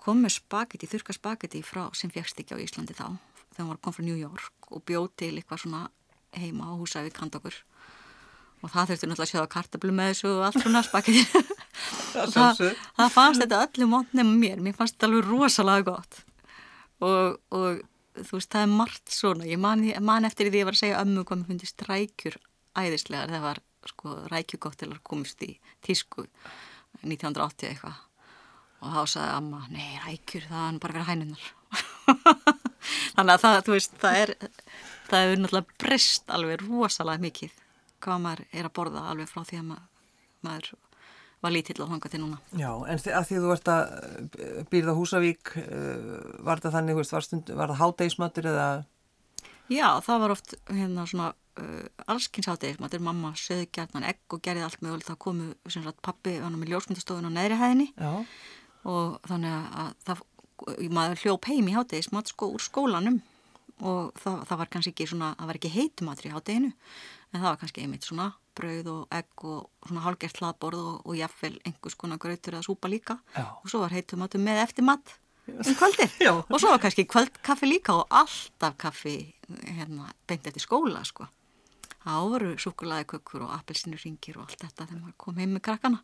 B: kom með spagetti, þurka spagetti frá sem fjækst ekki á Íslandi þá. Þegar hann var kom frá New York og bjóð til eitthvað svona heima á húsæfi kandokur og það þurfti náttúrulega að sjóða kartablu með þessu og allt svona spagetti það, það fannst þetta öllu mót nefnum mér, mér fannst þetta alveg rosalega gott. Og, og þú veist, það er margt svona. Ég man, man eftir því að ég var að segja ömmu hvað mér fundist rækjur æðislegar. Þegar var sko rækjugóttilar komist í tísku 1980 eitthvað. Og þá sagði amma, nei rækjur það er bara verið hænunar þannig að það, þú veist, það er það er náttúrulega breyst alveg rosalega mikið hvað maður er að borða alveg frá því að maður var lítill á hanga til núna.
A: Já, en að því þú vart að eh, býrða Húsavík, eh, var það þannig, var, það hátdeismatur eða?
B: Já, það var oft hérna svona uh, allskynns hátdeismatur, mamma söði gætnan egg og gerði allt með og það komu sem sagt pappi hann með ljósmyndastofun á neðri hæðinni
A: Já.
B: og þannig að það, maður hljóp heim í hátdeismat sko úr skólanum og það, það var kannski ekki svona, það var ekki heitumatri í hátdeinu en það var kannski einmitt svona brauð og egg og svona hálgert hlaðborð og, og jafnvel einhvers konar grautur eða súpa líka.
A: Já.
B: og svo var heitumatu með eftirmatt um kvöldir og svo var kannski kvöldkaffi líka og alltaf kaffi hérna beint eftir skóla sko. Það voru súkulaði kökkur og appelsinur ringir og allt þetta þegar maður kom heim með krakkana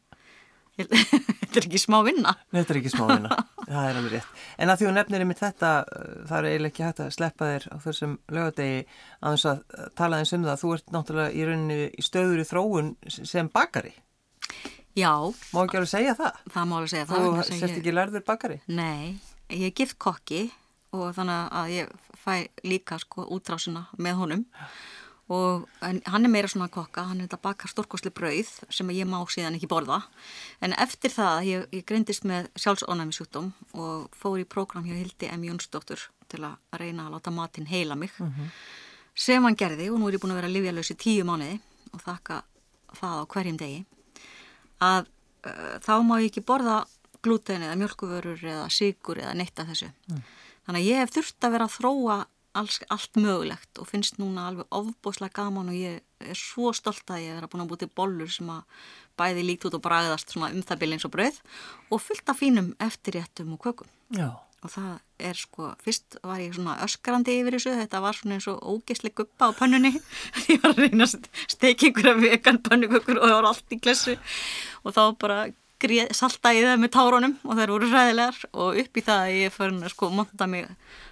B: þetta er ekki smá vinna.
A: Þetta er ekki smá vinna, það er alveg rétt. En að því að nefnir einmitt þetta uh, það er eiginlega ekki hægt að sleppa þér á þessum lögadegi að þess að tala eins um það. Þú ert náttúrulega í rauninni í stöður í þróun sem bakari.
B: Já.
A: Má ekki alveg segja það?
B: Það má alveg segja
A: það
B: þú
A: sért ég... ekki lærður bakari?
B: Nei, ég er gift kokki og þannig að ég fæ líka sko útrásuna með honum og hann er meira svona kokka, hann er þetta bakar stórkosli brauð sem ég má síðan ekki borða en eftir það, ég, ég greindist með sjálfsónæmisjúkdóm og fór í prógram hjá Hildi M. Jónsdóttur til að reyna að láta matinn heila mig mm -hmm. sem hann gerði og nú er ég búin að vera livjalös í tíu mánuði og þakka það á hverjum degi að uh, þá má ég ekki borða glúten eða mjölkuvörur eða sigur eða neitt af þessu mm. þannig að ég hef þurft að vera að þróa alls, allt mögulegt og finnst núna alveg ofbóslega gaman og ég er svo stolt að ég er að búin að búti bollur sem að bæði líkt út og bræðast svona um það eins og brauð og fullt af fínum eftirréttum og kökum.
A: Já.
B: Og það er sko, fyrst var ég svona öskrandi yfir þessu, þetta var svona eins og ógeðsleg guppa á pannunni, ég var að reyna að steki af vegan pannukökur og það var allt í klessu og þá bara salta ég það með tárunum og það eru ræðilegar og upp í það ég fyrir að sko monta mig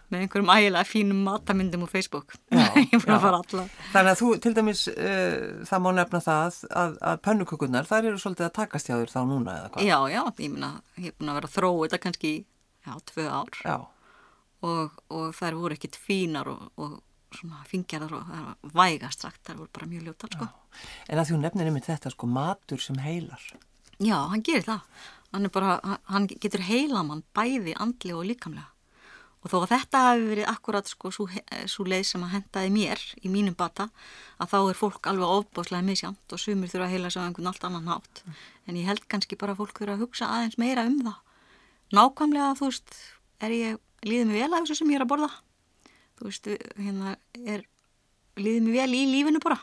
B: með einhverjum ægilega fínum matamyndum úr Facebook
A: þannig að þú til dæmis uh, það má nefna það að, að pönnukökurnar þar eru svolítið að takast hjá þér þá núna eða hvað
B: já já, ég, myna, ég er búin að vera þróa þetta kannski já, tvö ár
A: já.
B: og, og þær voru ekkit fínar og, og svona fingjarðar og það var vægast sagt, þær voru bara mjög ljótar sko.
A: En að þú nefnir einmitt þetta sko, matur sem heilar.
B: Já, hann gerir það. Hann, bara, hann- getur heilamann bæði andli og líkamlega. Og þó að þetta hafi verið akkurat sko svo leið sem að hendaði mér í mínum bata að þá er fólk alveg ofbáslega misjant og sumir þurfa að heila sig á einhvern allt annan hátt. En ég held kannski bara að fólk þurfa að hugsa aðeins meira um það. Nákvæmlega, þú veist, er ég, líðið mig vel af þessu sem ég er að borða? Þú veist, hérna er, líðið mig vel í lífinu bara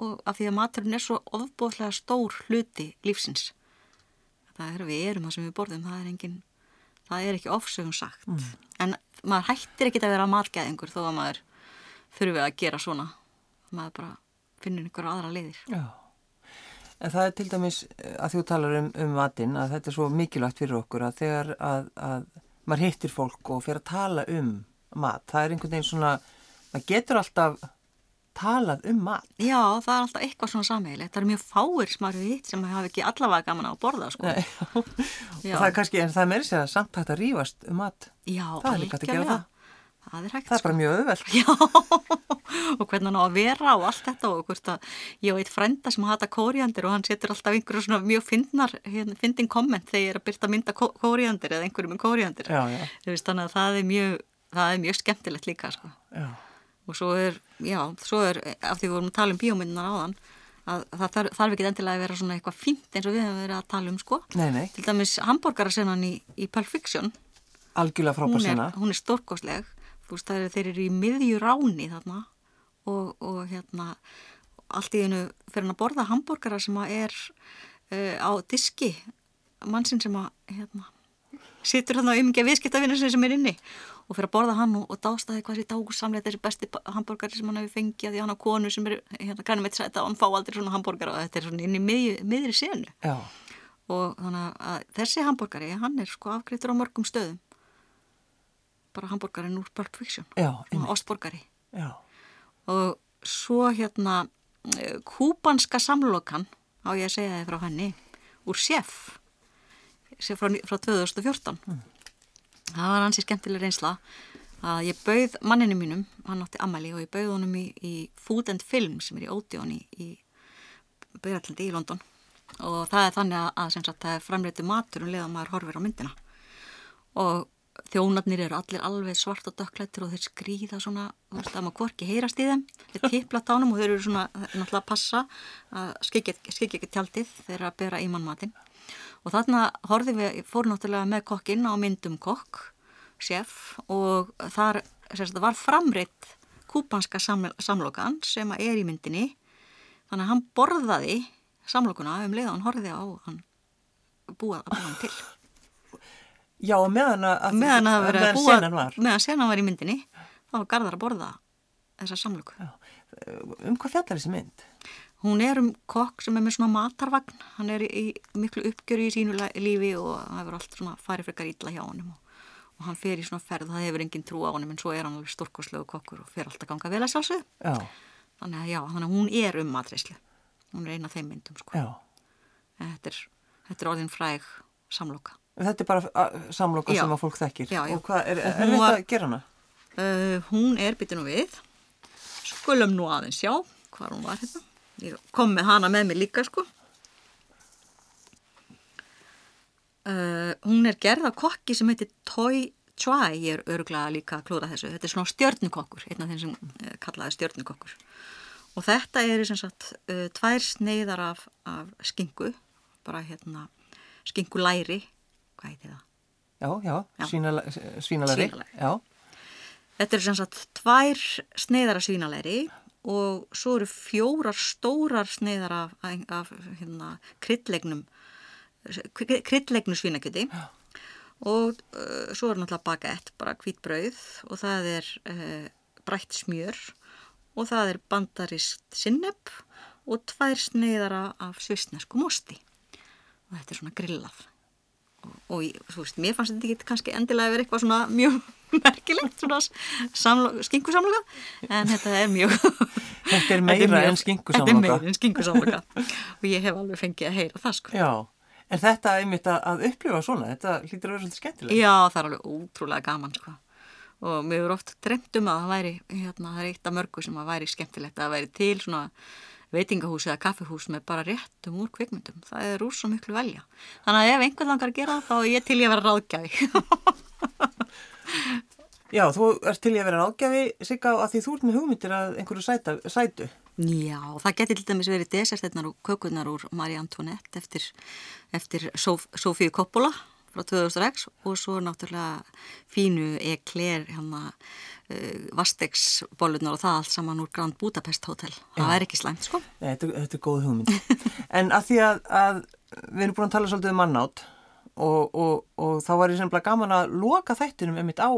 B: og af því að maturinn er svo ofbóðslega stór hluti lífsins það er við erum það sem við borðum það er engin, það er ekki ofsögum sagt. En maður hættir ekki að vera matgæðingur þó að maður þurfi að gera svona. Maður bara finnir einhverja aðra leiðir.
A: Já. En það er til dæmis eh, að þú talar um, um matinn að þetta er svo mikilvægt fyrir okkur að þegar að, að maður hittir fólk og fer að tala um mat, það er einhvern veginn svona, maður getur alltaf talað um mat.
B: Já, það er alltaf eitthvað svona sammeilegt það er mjög fáir smarfið hitt sem hafa ekki allavega gaman á að borða sko.
A: Nei, og
B: Já.
A: það er kannski, en það er meiri sér að samt hægt að rífast um mat.
B: Já,
A: Það er líka að gera
B: algjörlega. Það er hægt
A: Það er bara mjög auðvelt.
B: Já, og hvernig hann á að vera og allt þetta og hvort að ég á eitt frænda sem hata kóriandir og hann setur alltaf einhverju svona mjög fyndnar, hérna, fyndin komment þegar ég er að byrta mynda kóriandir eða einhverju með kóriandir.
A: Já, já,
B: Veist, það er mjög, það er mjög skemmtilegt líka, sko.
A: já.
B: Og svo er, já, svo er, af því við vorum að tala um bíómyndunar áðan, að það þarf, þarf ekki endilega að vera svona eitthvað fínt eins og við hefum verið að tala um, sko.
A: Nei, nei,
B: Til dæmis hambúrgarasennan í, í Pulp Fiction,
A: algjörlega frábær
B: hún er, er stórkostleg. Þú veist það er þeir eru í miðju ráni þarna. Og, og hérna allt í einu fyrir hann að borða hambúrgara sem að er uh, á diski mannsinn sem að hérna, situr þarna um ekki að viðskiptavinna sem er inni og fyrir að borða hann og, og dástaði hvað sér dágsamlega þessi besti hambúrgari sem hann hefur fengið því hann á konu sem er hérna grænum eitt sæta og hann fá aldrei svona hambúrgara og þetta er svona inn í miðju, miðri senu.
A: Já,
B: og þannig að þessi hambúrgari hann er sko afgreiftur á mörgum stöðum. Bara hambúrgarinn úr Pulp Fiction. Ostborgari.
A: Já,
B: og svo hérna eh, kúbanska samlokan á ég að segja þið frá henni úr sem frá, frá 2014 það var hansi skemmtileg reynsla að ég bauð manninu mínum hann átti ammæli og ég bauð honum í, í Food and Film sem er í Odeon í, í Böðarlandi í London. Og það er þannig að, að sagt, það er framleitu matur um leið að maður horfir á myndina. Og þjónarnir eru allir alveg svart og dökklættir og þeir skrýða svona, þú veist, að maður hvorki heyrast í þeim. Þeir tippla tánum og þeir eru svona náttúrulega að passa að skikja ekki tjaldið eru að bera í mannmatin og þarna horfðum við, fór náttúrulega með kokkinn á myndum kokk chef og þar sérst, var framreitt kúpanska saml samlokan sem er í myndinni þannig að hann borðaði samlokuna um leið og hann horfði á hann búað að búa hann til
A: já, meðan að,
B: meðan að verið að búa
A: senan var.
B: meðan senan var í myndinni þá var Garðar að borða þessa samlöku
A: Já. Um hvað fjallar þessi mynd?
B: Hún er um kokk sem er með svona matarvagn hann er í miklu uppgjöru í sínu lífi og það hefur allt svona farið frekar illa hjá honum og, og hann fer í svona ferð það hefur engin trú á honum en svo er hann alveg stórkoslegu kokkur og fer alltaf ganga vel að sjálfsög
A: Já,
B: þannig að já, þannig að hún er um matreyslu hún er eina af þeim myndum sko þetta er, þetta er orðin fræg samloka
A: Þetta er bara samloka
B: Já.
A: sem að fólk þekkir.
B: Já, já.
A: Og hvað, er, er þetta að gera hana?
B: Uh, hún er byttin og við skulum nú aðeins sjá hvað hún var hérna ég kom með hana með mér líka sko uh, hún er gerð af kokki sem heitir Toy Chai ég er öruglega líka að klúra þessu þetta er svona stjörnukokkur einn af þeim sem uh, kallaði stjörnukokkur og þetta eru sem sagt uh, tvær sneiðar af, af skingu bara hérna skingulæri hvað heitir það?
A: Já, já,
B: Já.
A: Svínala, svínalari.
B: Svínalæri.
A: Já,
B: Þetta er sem sagt tvær sneiðar af svínalæri og svo eru fjórar stórar sneiðar af, af hérna, kryddlegnum kryddlegnu svínakjöti. Og uh, svo er náttúrulega bakett, bara hvít brauð og það er uh, brætt smjör og það er bandarist sinneb og tvær sneiðar af, svissnesku mosti og þetta er svona grillað og, ég- þú veist, mér fannst þetta ekki kannski endilega vera eitthvað svona mjög merkilegt svona samlo, skinkusamloka en þetta er mjög
A: Þetta er meira
B: mjög-
A: en skinkusamloka.
B: Þetta er meira en skinkusamloka og ég hef alveg fengið að heyra það sko
A: já. En þetta einmitt að, að upplifa svona, þetta hlýtur að vera svolítið skemmtilegt.
B: Já, það er alveg ótrúlega gaman sko og mér hefur oft dremt um að það væri hérna, það er eitt af mörgu sem að væri skemmtilegt að væri til svona veitingahús eða kaffihús með bara réttum úr kvikmyndum. Það er úr svo miklu velja. Þannig að ef einhvern langar að gera það þá er ég til ég að vera ráðgjafi.
A: Já, þú ert til ég að vera ráðgjafi Sigga að því þú ert með hugmyndir að einhverju sæta, sætu.
B: Já, það getur til dæmis verið desertetnar og kökurnar úr Marie Antoinette eftir, eftir Sof Sofíu Coppola frá 2006 og svo náttúrulega fínu ekler hérna uh, vastegsbólurnar og það allt saman úr Grand Budapest Hotel. Það er ekki slæmt sko.
A: Nei, þetta, þetta er góð hugmynd. en að því að, að við erum búin að tala svolítið um mannátt og, og, og þá var ég sem bara gaman að loka þættinum einmitt á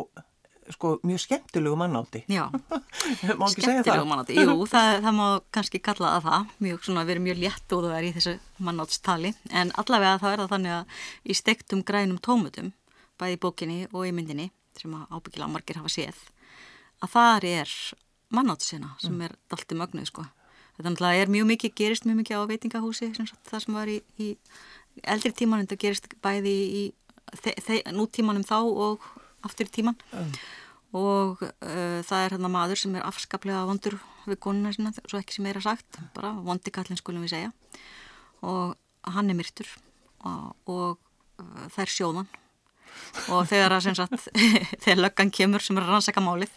A: sko mjög skemmtilegu mannátti.
B: Já,
A: skemmtilegu
B: mannátti. Jú, það, það má kannski kalla að það. Mjög svona, við erum mjög létt og það er í þessu mannáttstali. En allavega það er það þannig að í stektum grænum tómutum, bæði bókinni og í myndinni, sem ábyggilega margir hafa séð, að það er mannáttsina sem mm. er dalti mögnuð, sko. Þetta er mjög mikið, gerist mjög mikið á veitingahúsi, sem sagt, það sem var í, í eldri tíman, þetta gerist bæði í nútímanum þá og aftur í tíman. Mm og uh, það er hérna maður sem er afskaplega vondur við konuna sinna, svo ekki sem er að sagt bara vondi kallin skulum við segja og hann er myrtur og, og uh, það er sjóðan og þegar að sagt, þegar löggan kemur sem er að rannsaka málið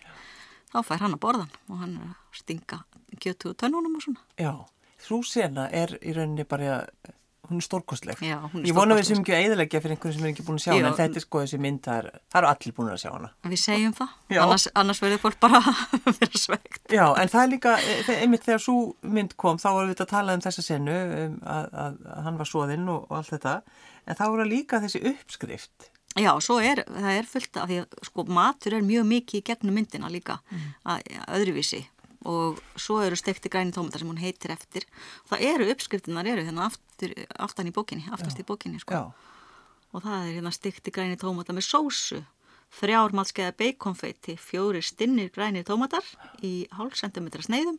B: þá fær hann að borðan og hann er að stinga kjötu og tönnunum og svona
A: Já, þú sena er í rauninni bara hún er stórkostleg.
B: Já, hún er
A: Ég vona við sem ekki að eðalegja fyrir einhvern sem er ekki búin að sjá hana, en þetta er sko þessi mynd, það er, eru allir búin að sjá hana.
B: Við segjum það, annars, annars verður fólk bara að vera svegt.
A: Já, en það er líka, e, einmitt þegar svo mynd kom, þá vorum við að tala um þessa senu, um, að, að, að hann var svoðinn og, og allt þetta, en þá voru líka þessi uppskrift.
B: Já, svo er, það er fullt af því að sko matur er mjög mikið í gegnum myndina líka, mm. að, öðruvísi. Og svo eru stekti græni tómatar sem hún heitir eftir. Það eru uppskriftunar eru hérna aftur, aftan í bókinni, aftast í bókinni sko. og það er hérna stekti græni tómatar með sósu þrjár matskeiða beikonfeiti fjóri stinnir græni tómatar í hálf centimetra sneiðum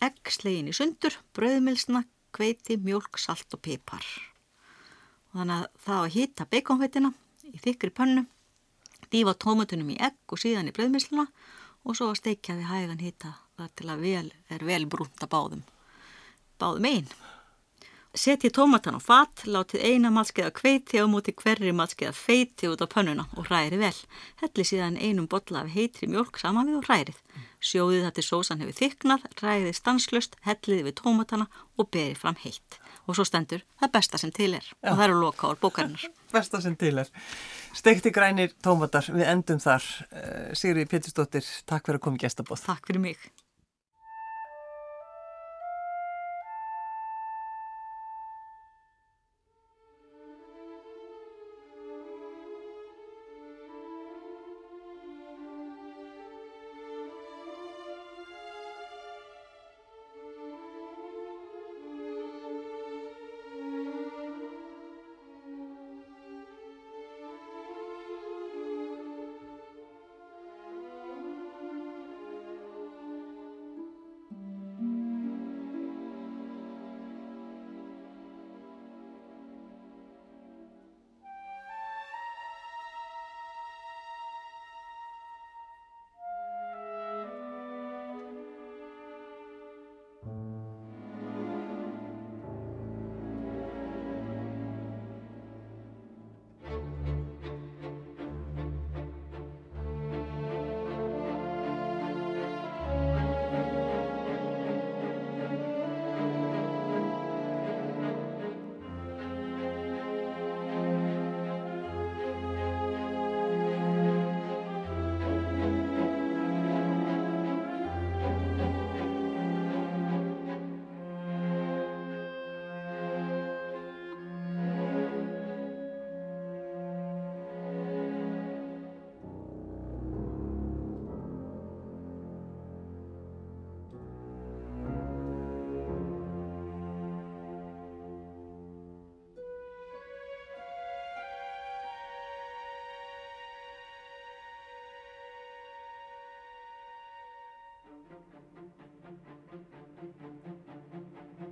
B: egg slegin í sundur, bröðmilsna kveiti, mjölk, salt og pipar. Og þannig að það að hýta beikonfeitina í þykri pönnu dífa tómatunum í egg og síðan í bröðmilsluna og svo að steikja við hægan hýta það til að vel, er vel brúnt að báðum, báðum einn. Setji tómatan á fat, látið eina matskeiða kveiti á múti hverri matskeiða feiti út á pönnuna og hræri vel. Helli síðan einum botla af heitri mjölk saman við og hrærið. Sjóðið þetta sósan hefur þyknað, ræðið stanslust, helliði við tómatana og berið fram heitt. Og svo stendur það besta sem til er. Já. Og það eru loka ár bókarinnar.
A: Besta sem til er. Stekti grænir tómatar, við endum þar. Eh, Sigri Pétursdóttir, takk fyrir að koma í gestabóð.
B: Takk fyrir mig. Thank you.